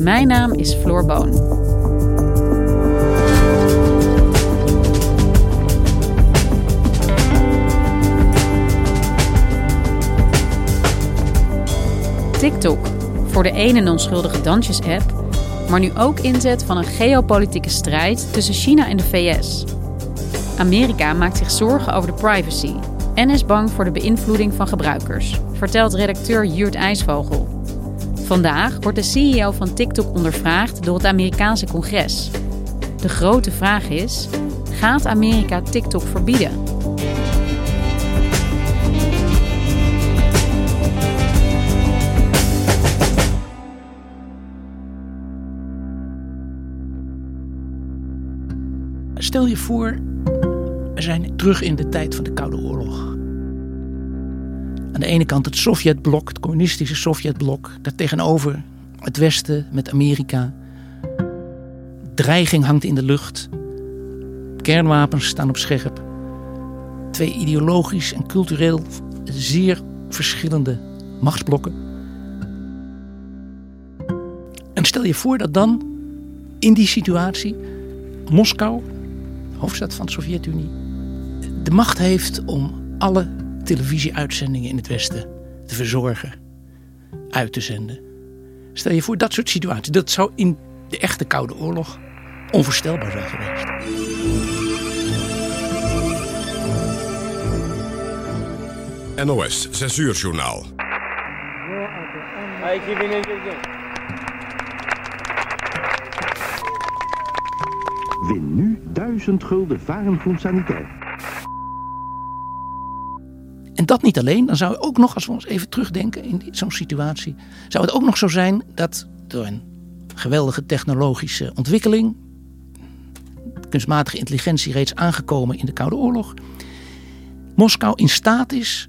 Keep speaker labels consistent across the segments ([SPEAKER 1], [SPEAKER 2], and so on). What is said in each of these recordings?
[SPEAKER 1] Mijn naam is Floor Boon. TikTok, voor de ene onschuldige dansjes-app, maar nu ook inzet van een geopolitieke strijd tussen China en de VS. Amerika maakt zich zorgen over de privacy en is bang voor de beïnvloeding van gebruikers, vertelt redacteur Jurt IJsvogel. Vandaag wordt de CEO van TikTok ondervraagd door het Amerikaanse congres. De grote vraag is: gaat Amerika TikTok verbieden?
[SPEAKER 2] Stel je voor, we zijn terug in de tijd van de Koude Oorlog. Aan de ene kant het Sovjetblok, het communistische Sovjetblok, daar tegenover het Westen met Amerika. Dreiging hangt in de lucht. Kernwapens staan op scherp. Twee ideologisch en cultureel zeer verschillende machtsblokken. En stel je voor dat dan in die situatie Moskou hoofdstad van de Sovjet-Unie, de macht heeft om alle televisieuitzendingen in het Westen te verzorgen, uit te zenden. Stel je voor dat soort situaties. Dat zou in de echte Koude Oorlog onvoorstelbaar zijn geweest.
[SPEAKER 3] NOS, 6 uur journaal.
[SPEAKER 4] Win nu 1000 gulden varengroen sanitair.
[SPEAKER 2] Dat niet alleen, dan zou ook nog, als we ons even terugdenken in zo'n situatie, zou het ook nog zo zijn dat door een geweldige technologische ontwikkeling, kunstmatige intelligentie reeds aangekomen in de Koude Oorlog, Moskou in staat is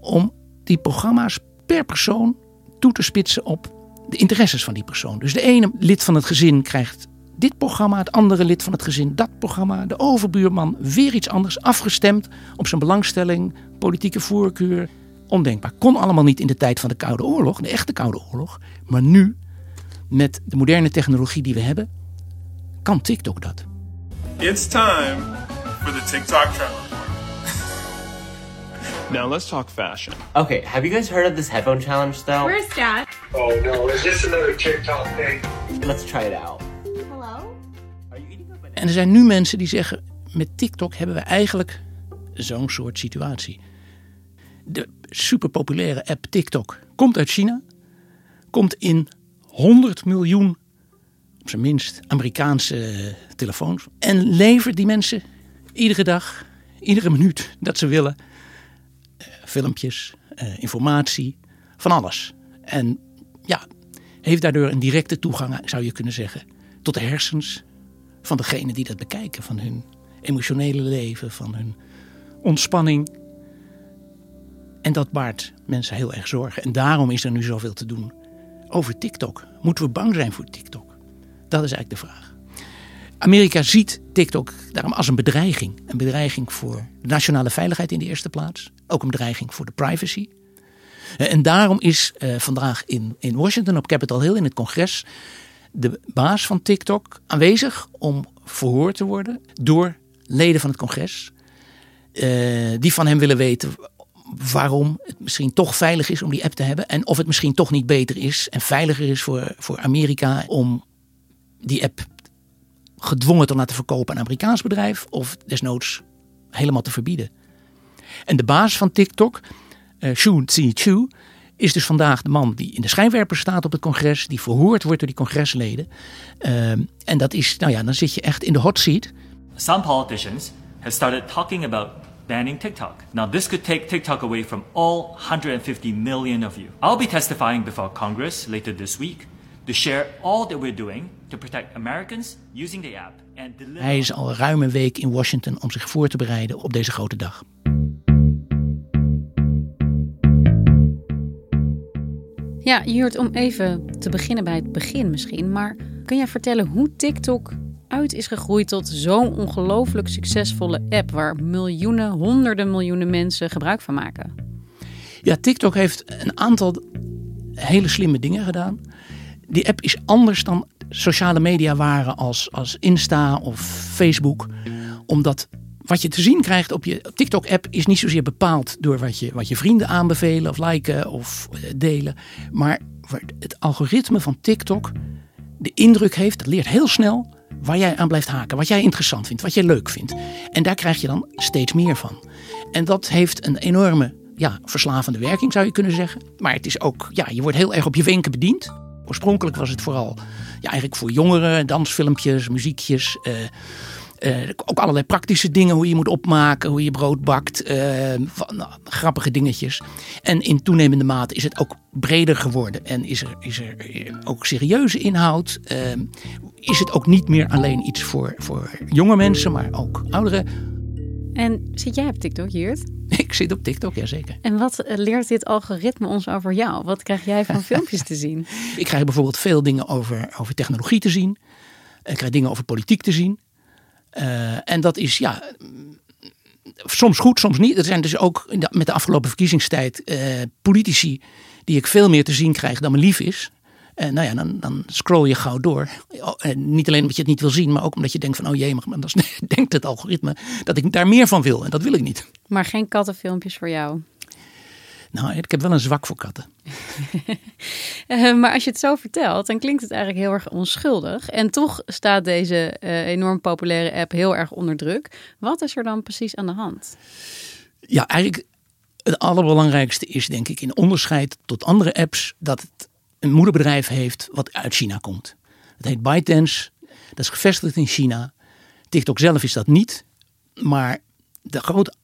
[SPEAKER 2] om die programma's per persoon toe te spitsen op de interesses van die persoon. Dus de ene lid van het gezin krijgt dit programma, het andere lid van het gezin dat programma, de overbuurman weer iets anders, afgestemd op zijn belangstelling, politieke voorkeur. Ondenkbaar. Kon allemaal niet in de tijd van de Koude Oorlog, de echte Koude Oorlog. Maar nu, met de moderne technologie die we hebben, kan TikTok dat.
[SPEAKER 5] It's time for the TikTok trend. now let's talk fashion.
[SPEAKER 6] Okay, have you guys heard of this headphone challenge though?
[SPEAKER 7] Where's Dad?
[SPEAKER 8] Oh no, is this another TikTok thing?
[SPEAKER 6] Let's try it out.
[SPEAKER 2] En er zijn nu mensen die zeggen: met TikTok hebben we eigenlijk zo'n soort situatie. De superpopulaire app TikTok komt uit China, komt in 100 miljoen, op zijn minst, Amerikaanse telefoons en levert die mensen iedere dag, iedere minuut dat ze willen, eh, filmpjes, eh, informatie, van alles. En ja, heeft daardoor een directe toegang, zou je kunnen zeggen, tot de hersens van degene die dat bekijken, van hun emotionele leven, van hun ontspanning. En dat baart mensen heel erg zorgen. En daarom is er nu zoveel te doen over TikTok. Moeten we bang zijn voor TikTok? Dat is eigenlijk de vraag. Amerika ziet TikTok daarom als een bedreiging. Een bedreiging voor de nationale veiligheid in de eerste plaats. Ook een bedreiging voor de privacy. En daarom is uh, vandaag in, in Washington op Capitol Hill in het congres de baas van TikTok aanwezig om verhoord te worden door leden van het congres. Uh, die van hem willen weten waarom het misschien toch veilig is om die app te hebben. En of het misschien toch niet beter is en veiliger is voor, voor Amerika om die app gedwongen te laten verkopen aan een Amerikaans bedrijf of desnoods helemaal te verbieden. En de baas van TikTok, uh, Xu Chu, is dus vandaag de man die in de schijnwerper staat op het congres, die verhoord wordt door die congresleden. Uh, en dat is, nou ja, dan zit je echt in de hot seat.
[SPEAKER 7] Some politicians have started talking about banning TikTok. Now, this could take TikTok away from all 150 million of you. I'll be testifying before Congress later this week to share all that we're doing to protect Americans using the app. And.
[SPEAKER 2] Hij is al ruim een week in Washington om zich voor te bereiden op deze grote dag.
[SPEAKER 1] Ja, Jurt, om even te beginnen bij het begin misschien. Maar kun jij vertellen hoe TikTok uit is gegroeid tot zo'n ongelooflijk succesvolle app waar miljoenen, honderden miljoenen mensen gebruik van maken?
[SPEAKER 2] Ja, TikTok heeft een aantal hele slimme dingen gedaan. Die app is anders dan sociale media waren als, als Insta of Facebook. Omdat wat je te zien krijgt op je TikTok-app is niet zozeer bepaald door wat je, wat je vrienden aanbevelen of liken of eh, delen. Maar het algoritme van TikTok de indruk heeft, dat leert heel snel waar jij aan blijft haken, wat jij interessant vindt, wat jij leuk vindt. En daar krijg je dan steeds meer van. En dat heeft een enorme ja, verslavende werking, zou je kunnen zeggen. Maar het is ook, ja, je wordt heel erg op je wenken bediend. Oorspronkelijk was het vooral ja, eigenlijk voor jongeren, dansfilmpjes, muziekjes. Uh, uh, ook allerlei praktische dingen, hoe je moet opmaken, hoe je brood bakt, uh, van, nou, grappige dingetjes. En in toenemende mate is het ook breder geworden en is er, is er ook serieuze inhoud. Uh, is het ook niet meer alleen iets voor, voor jonge mensen, maar ook ouderen.
[SPEAKER 1] En zit jij op TikTok, Jeert?
[SPEAKER 2] Ik zit op TikTok, jazeker.
[SPEAKER 1] En wat leert dit algoritme ons over jou? Wat krijg jij van filmpjes te zien?
[SPEAKER 2] Ik krijg bijvoorbeeld veel dingen over, over technologie te zien. Ik krijg dingen over politiek te zien. Uh, en dat is ja, soms goed, soms niet. Er zijn dus ook met de afgelopen verkiezingstijd uh, politici die ik veel meer te zien krijg dan me lief is. En nou ja, dan, dan scroll je gauw door. En niet alleen omdat je het niet wil zien, maar ook omdat je denkt van oh jee, maar dan denkt het algoritme dat ik daar meer van wil. En dat wil ik niet.
[SPEAKER 1] Maar geen kattenfilmpjes voor jou?
[SPEAKER 2] Nou, ik heb wel een zwak voor katten.
[SPEAKER 1] uh, maar als je het zo vertelt, dan klinkt het eigenlijk heel erg onschuldig. En toch staat deze uh, enorm populaire app heel erg onder druk. Wat is er dan precies aan de hand?
[SPEAKER 2] Ja, eigenlijk het allerbelangrijkste is denk ik in onderscheid tot andere apps dat het een moederbedrijf heeft wat uit China komt. Het heet ByteDance, dat is gevestigd in China. TikTok zelf is dat niet, maar de grote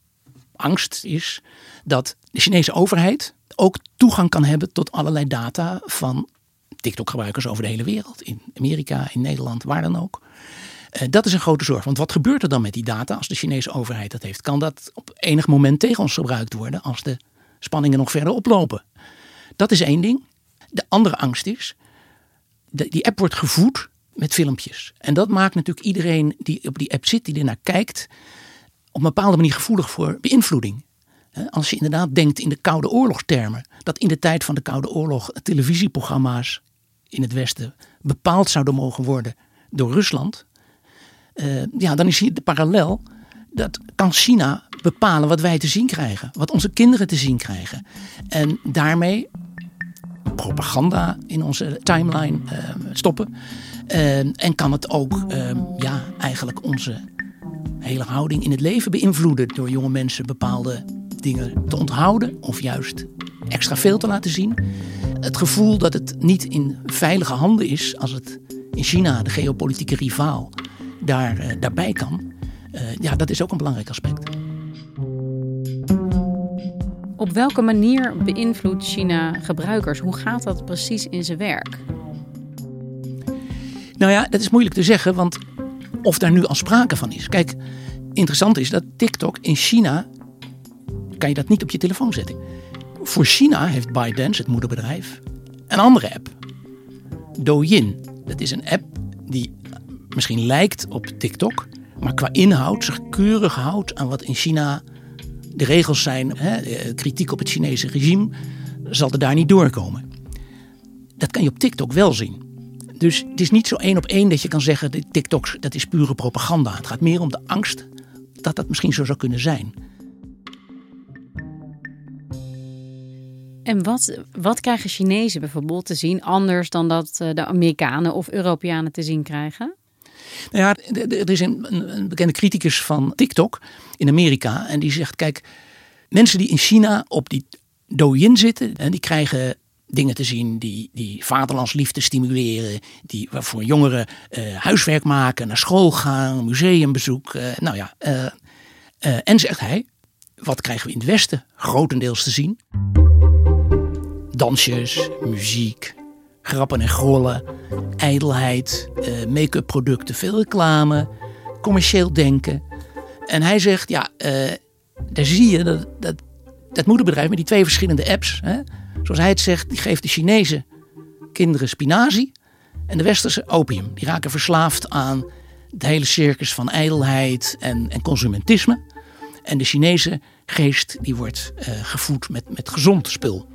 [SPEAKER 2] angst is dat de Chinese overheid ook toegang kan hebben tot allerlei data van TikTok-gebruikers over de hele wereld. In Amerika, in Nederland, waar dan ook. Uh, dat is een grote zorg. Want wat gebeurt er dan met die data als de Chinese overheid dat heeft? Kan dat op enig moment tegen ons gebruikt worden als de spanningen nog verder oplopen? Dat is één ding. De andere angst is, die app wordt gevoed met filmpjes. En dat maakt natuurlijk iedereen die op die app zit, die er naar kijkt, op een bepaalde manier gevoelig voor beïnvloeding. Als je inderdaad denkt in de Koude Oorlogstermen, dat in de tijd van de Koude Oorlog televisieprogramma's in het Westen bepaald zouden mogen worden door Rusland, uh, ja, dan is hier de parallel. Dat kan China bepalen wat wij te zien krijgen, wat onze kinderen te zien krijgen. En daarmee propaganda in onze timeline uh, stoppen. Uh, en kan het ook ja, eigenlijk onze hele houding in het leven beïnvloeden door jonge mensen bepaalde dingen te onthouden of juist extra veel te laten zien. Het gevoel dat het niet in veilige handen is als het in China, de geopolitieke rivaal, daar, uh, daarbij kan. Uh, ja, dat is ook een belangrijk aspect.
[SPEAKER 1] Op welke manier beïnvloedt China gebruikers? Hoe gaat dat precies in zijn werk?
[SPEAKER 2] Nou ja, dat is moeilijk te zeggen, want of daar nu al sprake van is. Kijk, interessant is dat TikTok in China kan je dat niet op je telefoon zetten. Voor China heeft ByteDance, het moederbedrijf, een andere app. Douyin. Dat is een app die misschien lijkt op TikTok, maar qua inhoud zich keurig houdt aan wat in China de regels zijn. Hè, eh, kritiek op het Chinese regime zal er daar niet doorkomen. Dat kan je op TikTok wel zien. Dus het is niet zo één op één dat je kan zeggen: TikTok dat is pure propaganda. Het gaat meer om de angst dat dat misschien zo zou kunnen zijn.
[SPEAKER 1] En wat, wat krijgen Chinezen bijvoorbeeld te zien anders dan dat eh, de Amerikanen of Europeanen te zien krijgen?
[SPEAKER 2] Nou ja, er is een, een, bekende criticus van TikTok in Amerika. En die zegt: kijk, mensen die in China op die Douyin zitten, en die krijgen dingen te zien die, die vaderlandsliefde stimuleren, die waarvoor jongeren uh, huiswerk maken, naar school gaan, museumbezoek. Uh, nou ja, en zegt hij, wat krijgen we in het Westen grotendeels te zien? Dansjes, muziek, grappen en grollen, ijdelheid, make-up producten, veel reclame, commercieel denken. En hij zegt, ja, daar zie je dat, dat, dat moederbedrijf met die twee verschillende apps, hè, zoals hij het zegt, die geeft de Chinese kinderen spinazie en de westerse opium. Die raken verslaafd aan het hele circus van ijdelheid en, en consumentisme. En de Chinese geest die wordt uh, gevoed met, met gezond spul.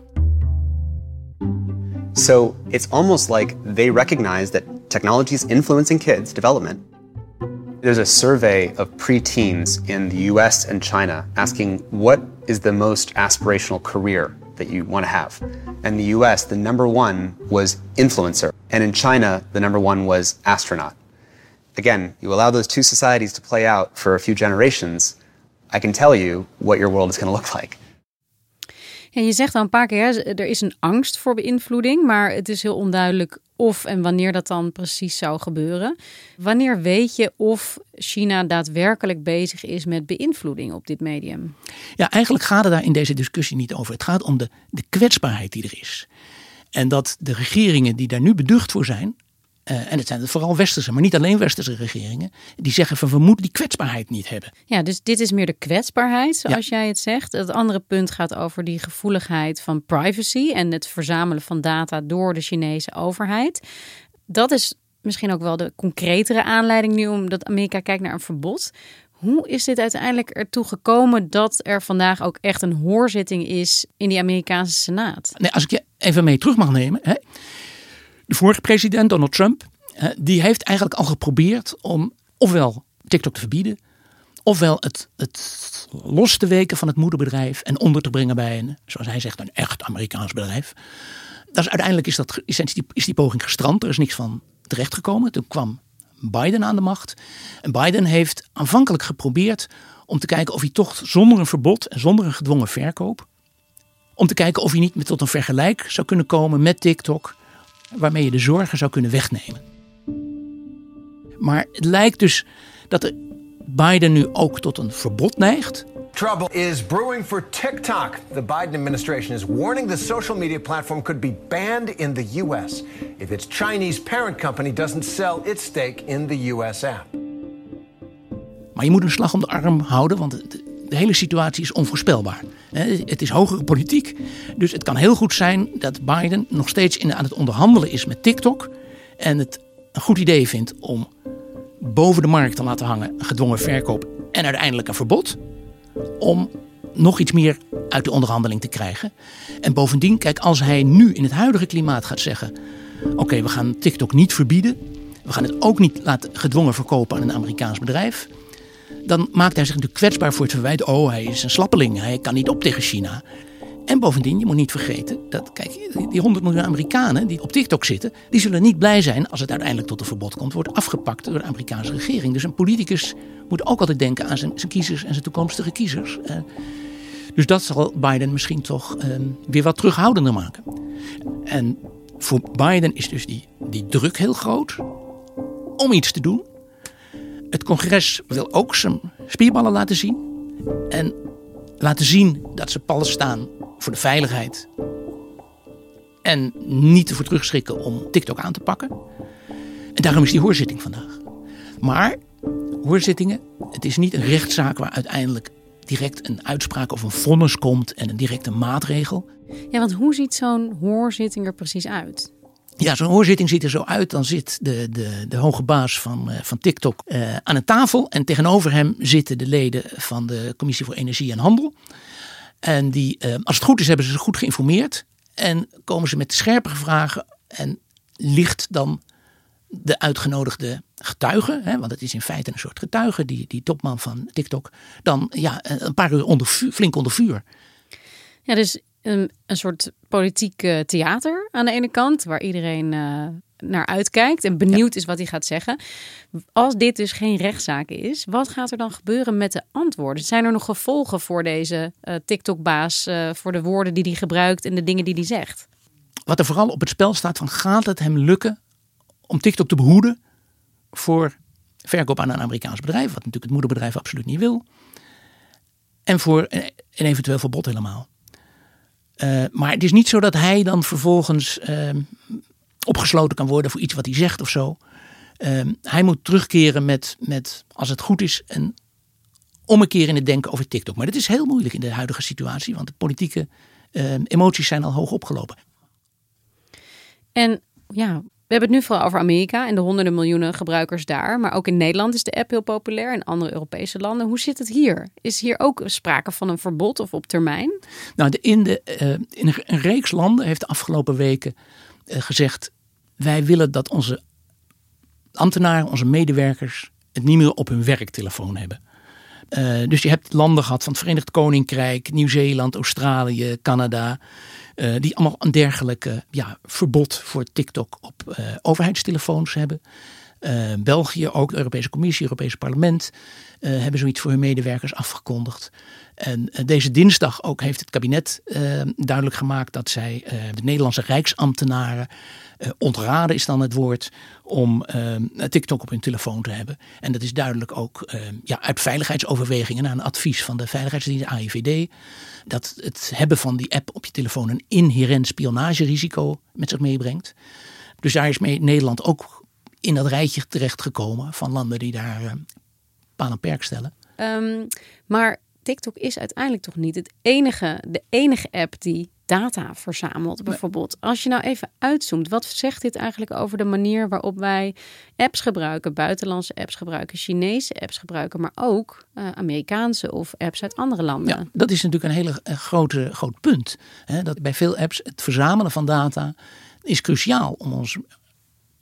[SPEAKER 9] So it's almost like they recognize that technology is influencing kids' development. There's a survey of preteens in the US and China asking what is the most aspirational career that you want to have. And the US, the number one was influencer. And in China, the number one was astronaut. Again, you allow those two societies to play out for a few generations, I can tell you what your world is going to look like.
[SPEAKER 1] Ja, je zegt al een paar keer, er is een angst voor beïnvloeding, maar het is heel onduidelijk of en wanneer dat dan precies zou gebeuren. Wanneer weet je of China daadwerkelijk bezig is met beïnvloeding op dit medium?
[SPEAKER 2] Ja, eigenlijk gaat het daar in deze discussie niet over. Het gaat om de, de kwetsbaarheid die er is. En dat de regeringen die daar nu beducht voor zijn, uh, en het zijn vooral westerse, maar niet alleen westerse regeringen, die zeggen van we moeten die kwetsbaarheid niet hebben.
[SPEAKER 1] Ja, dus dit is meer de kwetsbaarheid, zoals jij het zegt. Het andere punt gaat over die gevoeligheid van privacy en het verzamelen van data door de Chinese overheid. Dat is misschien ook wel de concretere aanleiding nu omdat Amerika kijkt naar een verbod. Hoe is dit uiteindelijk ertoe gekomen dat er vandaag ook echt een hoorzitting is in die Amerikaanse Senaat?
[SPEAKER 2] Nee, als ik je even mee terug mag nemen. Hè. De vorige president, Donald Trump, die heeft eigenlijk al geprobeerd om ofwel TikTok te verbieden, ofwel het, het los te weken van het moederbedrijf en onder te brengen bij een, zoals hij zegt, een echt Amerikaans bedrijf. Dat uiteindelijk is, dat, is, die, is die poging gestrand, er is niks van terechtgekomen. Toen kwam Biden aan de macht. En Biden heeft aanvankelijk geprobeerd om te kijken of hij toch zonder een verbod en zonder een gedwongen verkoop, om te kijken of hij niet tot een vergelijk zou kunnen komen met TikTok waarmee je de zorgen zou kunnen wegnemen. Maar het lijkt dus dat Biden nu ook tot een verbod neigt.
[SPEAKER 10] Trouble is brewing for TikTok. The Biden administration is warning the social media platform could be banned in the US if its Chinese parent company doesn't sell its stake in the US app.
[SPEAKER 2] Maar je moet een slag om de arm houden, want de hele situatie is onvoorspelbaar. Het is hogere politiek, dus het kan heel goed zijn dat Biden nog steeds aan het onderhandelen is met TikTok. En het een goed idee vindt om boven de markt te laten hangen gedwongen verkoop en uiteindelijk een verbod. Om nog iets meer uit de onderhandeling te krijgen. En bovendien, kijk, als hij nu in het huidige klimaat gaat zeggen: Oké, we gaan TikTok niet verbieden. We gaan het ook niet laten gedwongen verkopen aan een Amerikaans bedrijf dan maakt hij zich natuurlijk kwetsbaar voor het verwijt. Oh, hij is een slappeling, hij kan niet op tegen China. En bovendien, je moet niet vergeten dat, kijk, die 100 miljoen Amerikanen die op TikTok zitten, die zullen niet blij zijn als het uiteindelijk tot een verbod komt, wordt afgepakt door de Amerikaanse regering. Dus een politicus moet ook altijd denken aan zijn, zijn kiezers en zijn toekomstige kiezers. Uh, dus dat zal Biden misschien toch uh, weer wat terughoudender maken. En voor Biden is dus die, die druk heel groot om iets te doen. Het congres wil ook zijn spierballen laten zien. En laten zien dat ze pal staan voor de veiligheid. En niet ervoor terugschrikken om TikTok aan te pakken. En daarom is die hoorzitting vandaag. Maar hoorzittingen, het is niet een rechtszaak waar uiteindelijk direct een uitspraak of een vonnis komt en een directe maatregel.
[SPEAKER 1] Ja, want hoe ziet zo'n hoorzitting er precies uit?
[SPEAKER 2] Ja, zo'n hoorzitting ziet er zo uit. Dan zit de, de, de hoge baas van, uh, van TikTok uh, aan een tafel. En tegenover hem zitten de leden van de Commissie voor Energie en Handel. En die, uh, als het goed is, hebben ze zich goed geïnformeerd. En komen ze met scherpere vragen. En ligt dan de uitgenodigde getuige, hè, want het is in feite een soort getuige, die, die topman van TikTok, dan ja, een paar uur onder vuur, flink onder vuur.
[SPEAKER 1] Ja, dus een, een soort politiek eh, theater aan de ene kant, waar iedereen uh, naar uitkijkt en benieuwd is wat hij gaat zeggen. Als dit dus geen rechtszaak is, wat gaat er dan gebeuren met de antwoorden? Zijn er nog gevolgen voor deze uh, TikTok-baas, voor de woorden die hij gebruikt en de dingen die hij zegt?
[SPEAKER 2] Wat er vooral op het spel staat van gaat het hem lukken om TikTok te behoeden voor verkoop aan een Amerikaans bedrijf, wat natuurlijk het moederbedrijf absoluut niet wil. En voor een eventueel verbod helemaal. Uh, maar het is niet zo dat hij dan vervolgens uh, opgesloten kan worden voor iets wat hij zegt of zo. Uh, hij moet terugkeren met, met, als het goed is, een ommekeer in het denken over TikTok. Maar dat is heel moeilijk in de huidige situatie, want de politieke emoties zijn al hoog opgelopen.
[SPEAKER 1] En ja, we hebben het nu vooral over Amerika en de honderden miljoenen gebruikers daar. Maar ook in Nederland is de app heel populair en andere Europese landen. Hoe zit het hier? Is hier ook sprake van een verbod of op termijn?
[SPEAKER 2] Nou, de, in, de, uh, in een reeks landen heeft de afgelopen weken uh, gezegd: wij willen dat onze ambtenaren, onze medewerkers, het niet meer op hun werktelefoon hebben. Uh, dus je hebt landen gehad van het Verenigd Koninkrijk, Nieuw-Zeeland, Australië, Canada. Uh, die allemaal een dergelijke ja, verbod voor TikTok op uh, overheidstelefoons hebben. Uh, België, ook de Europese Commissie, Europese Parlement, hebben zoiets voor hun medewerkers afgekondigd. En deze dinsdag ook heeft het kabinet duidelijk gemaakt dat zij de Nederlandse Rijksambtenaren ontraden, is dan het woord, om TikTok op hun telefoon te hebben. En dat is duidelijk ook ja, uit veiligheidsoverwegingen, na een advies van de Veiligheidsdienst AIVD dat het hebben van die app op je telefoon een inherent spionagerisico met zich meebrengt. Dus daar is mee Nederland ook in dat rijtje terechtgekomen van landen die daar uh, paal en perk stellen.
[SPEAKER 1] Um, maar TikTok is uiteindelijk toch niet het enige, de enige app die data verzamelt. Bijvoorbeeld, als je nou even uitzoomt, wat zegt dit eigenlijk over de manier waarop wij apps gebruiken, buitenlandse apps gebruiken, Chinese apps gebruiken, maar ook uh, Amerikaanse of apps uit andere landen?
[SPEAKER 2] Ja, dat is natuurlijk een hele uh, grote, groot punt. Hè, dat bij veel apps het verzamelen van data is cruciaal om ons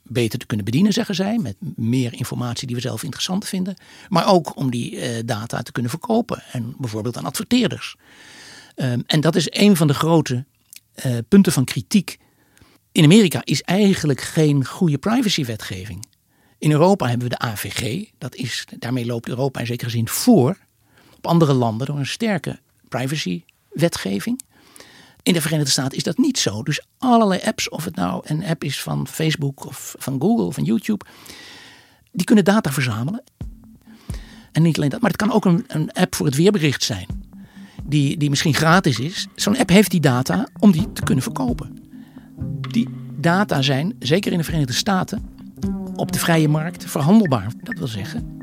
[SPEAKER 2] beter te kunnen bedienen, zeggen zij, met meer informatie die we zelf interessant vinden. Maar ook om die uh, data te kunnen verkopen en bijvoorbeeld aan adverteerders. Um, en dat is een van de grote uh, punten van kritiek. In Amerika is eigenlijk geen goede privacywetgeving. In Europa hebben we de AVG. Dat is, daarmee loopt Europa in zekere zin voor op andere landen door een sterke privacywetgeving. In de Verenigde Staten is dat niet zo. Dus allerlei apps, of het nou een app is van Facebook of van Google of van YouTube, die kunnen data verzamelen. En niet alleen dat, maar het kan ook een, een app voor het weerbericht zijn die, die misschien gratis is. Zo'n app heeft die data om die te kunnen verkopen. Die data zijn, zeker in de Verenigde Staten, op de vrije markt verhandelbaar. Dat wil zeggen,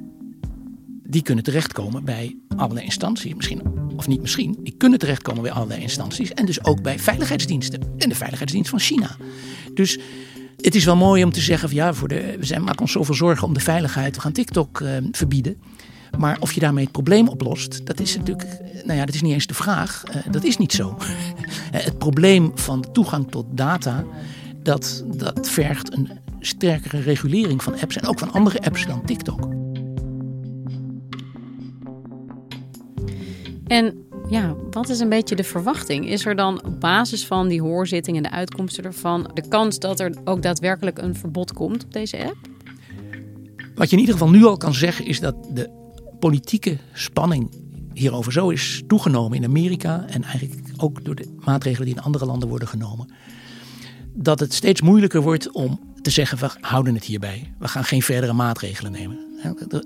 [SPEAKER 2] die kunnen terechtkomen bij allerlei instanties. Misschien, of niet misschien, die kunnen terechtkomen bij allerlei instanties. En dus ook bij veiligheidsdiensten. En de veiligheidsdienst van China. Dus het is wel mooi om te zeggen: van, ja, voor de, we zijn, maken ons zoveel zorgen om de veiligheid. We gaan TikTok uh, verbieden. Maar of je daarmee het probleem oplost, dat is natuurlijk, nou ja, dat is niet eens de vraag. Uh, dat is niet zo. het probleem van toegang tot data, dat, dat vergt een sterkere regulering van apps en ook van andere apps dan TikTok.
[SPEAKER 1] En ja, wat is een beetje de verwachting? Is er dan op basis van die hoorzitting en de uitkomsten ervan de kans dat er ook daadwerkelijk een verbod komt op deze app?
[SPEAKER 2] Wat je in ieder geval nu al kan zeggen is dat de politieke spanning hierover zo is toegenomen in Amerika en eigenlijk ook door de maatregelen die in andere landen worden genomen, dat het steeds moeilijker wordt om te zeggen we houden het hierbij. We gaan geen verdere maatregelen nemen.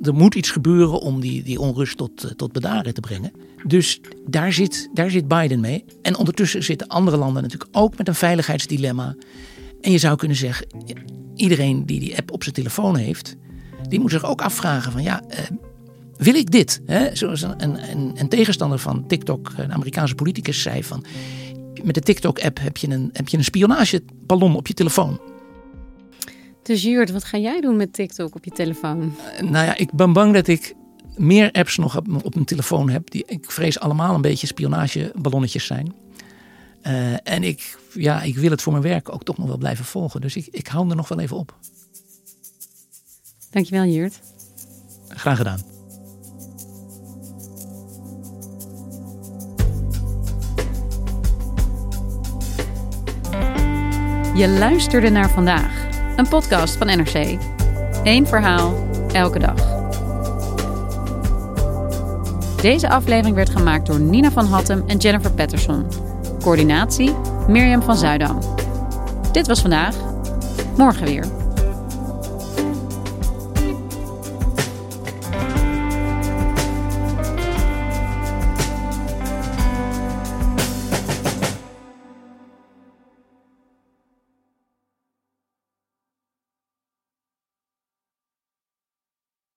[SPEAKER 2] Er, moet iets gebeuren om die, die onrust tot, eh, tot bedaren te brengen. Dus daar zit, daar zit Biden mee. En ondertussen zitten andere landen natuurlijk ook met een veiligheidsdilemma. En je zou kunnen zeggen, iedereen die die app op zijn telefoon heeft, die moet zich ook afvragen van ja, eh, wil ik dit? Hè? Zoals een, een, een, tegenstander van TikTok, een Amerikaanse politicus, zei van... met de TikTok-app heb je een, heb je een spionageballon op je telefoon.
[SPEAKER 1] Dus Jurt, wat ga jij doen met TikTok op je telefoon?
[SPEAKER 2] Uh, nou ja, ik ben bang dat ik meer apps nog op, op mijn telefoon heb. Die ik vrees allemaal een beetje spionageballonnetjes zijn. Uh, en ik, ja, ik wil het voor mijn werk ook toch nog wel blijven volgen. Dus ik, ik hou er nog wel even op.
[SPEAKER 1] Dankjewel, Jurt.
[SPEAKER 2] Graag gedaan.
[SPEAKER 1] Je luisterde naar vandaag, een podcast van NRC. Eén verhaal, elke dag. Deze aflevering werd gemaakt door Nina van Hattem en Jennifer Patterson. Coördinatie Mirjam van Zuidam. Dit was vandaag. Morgen weer.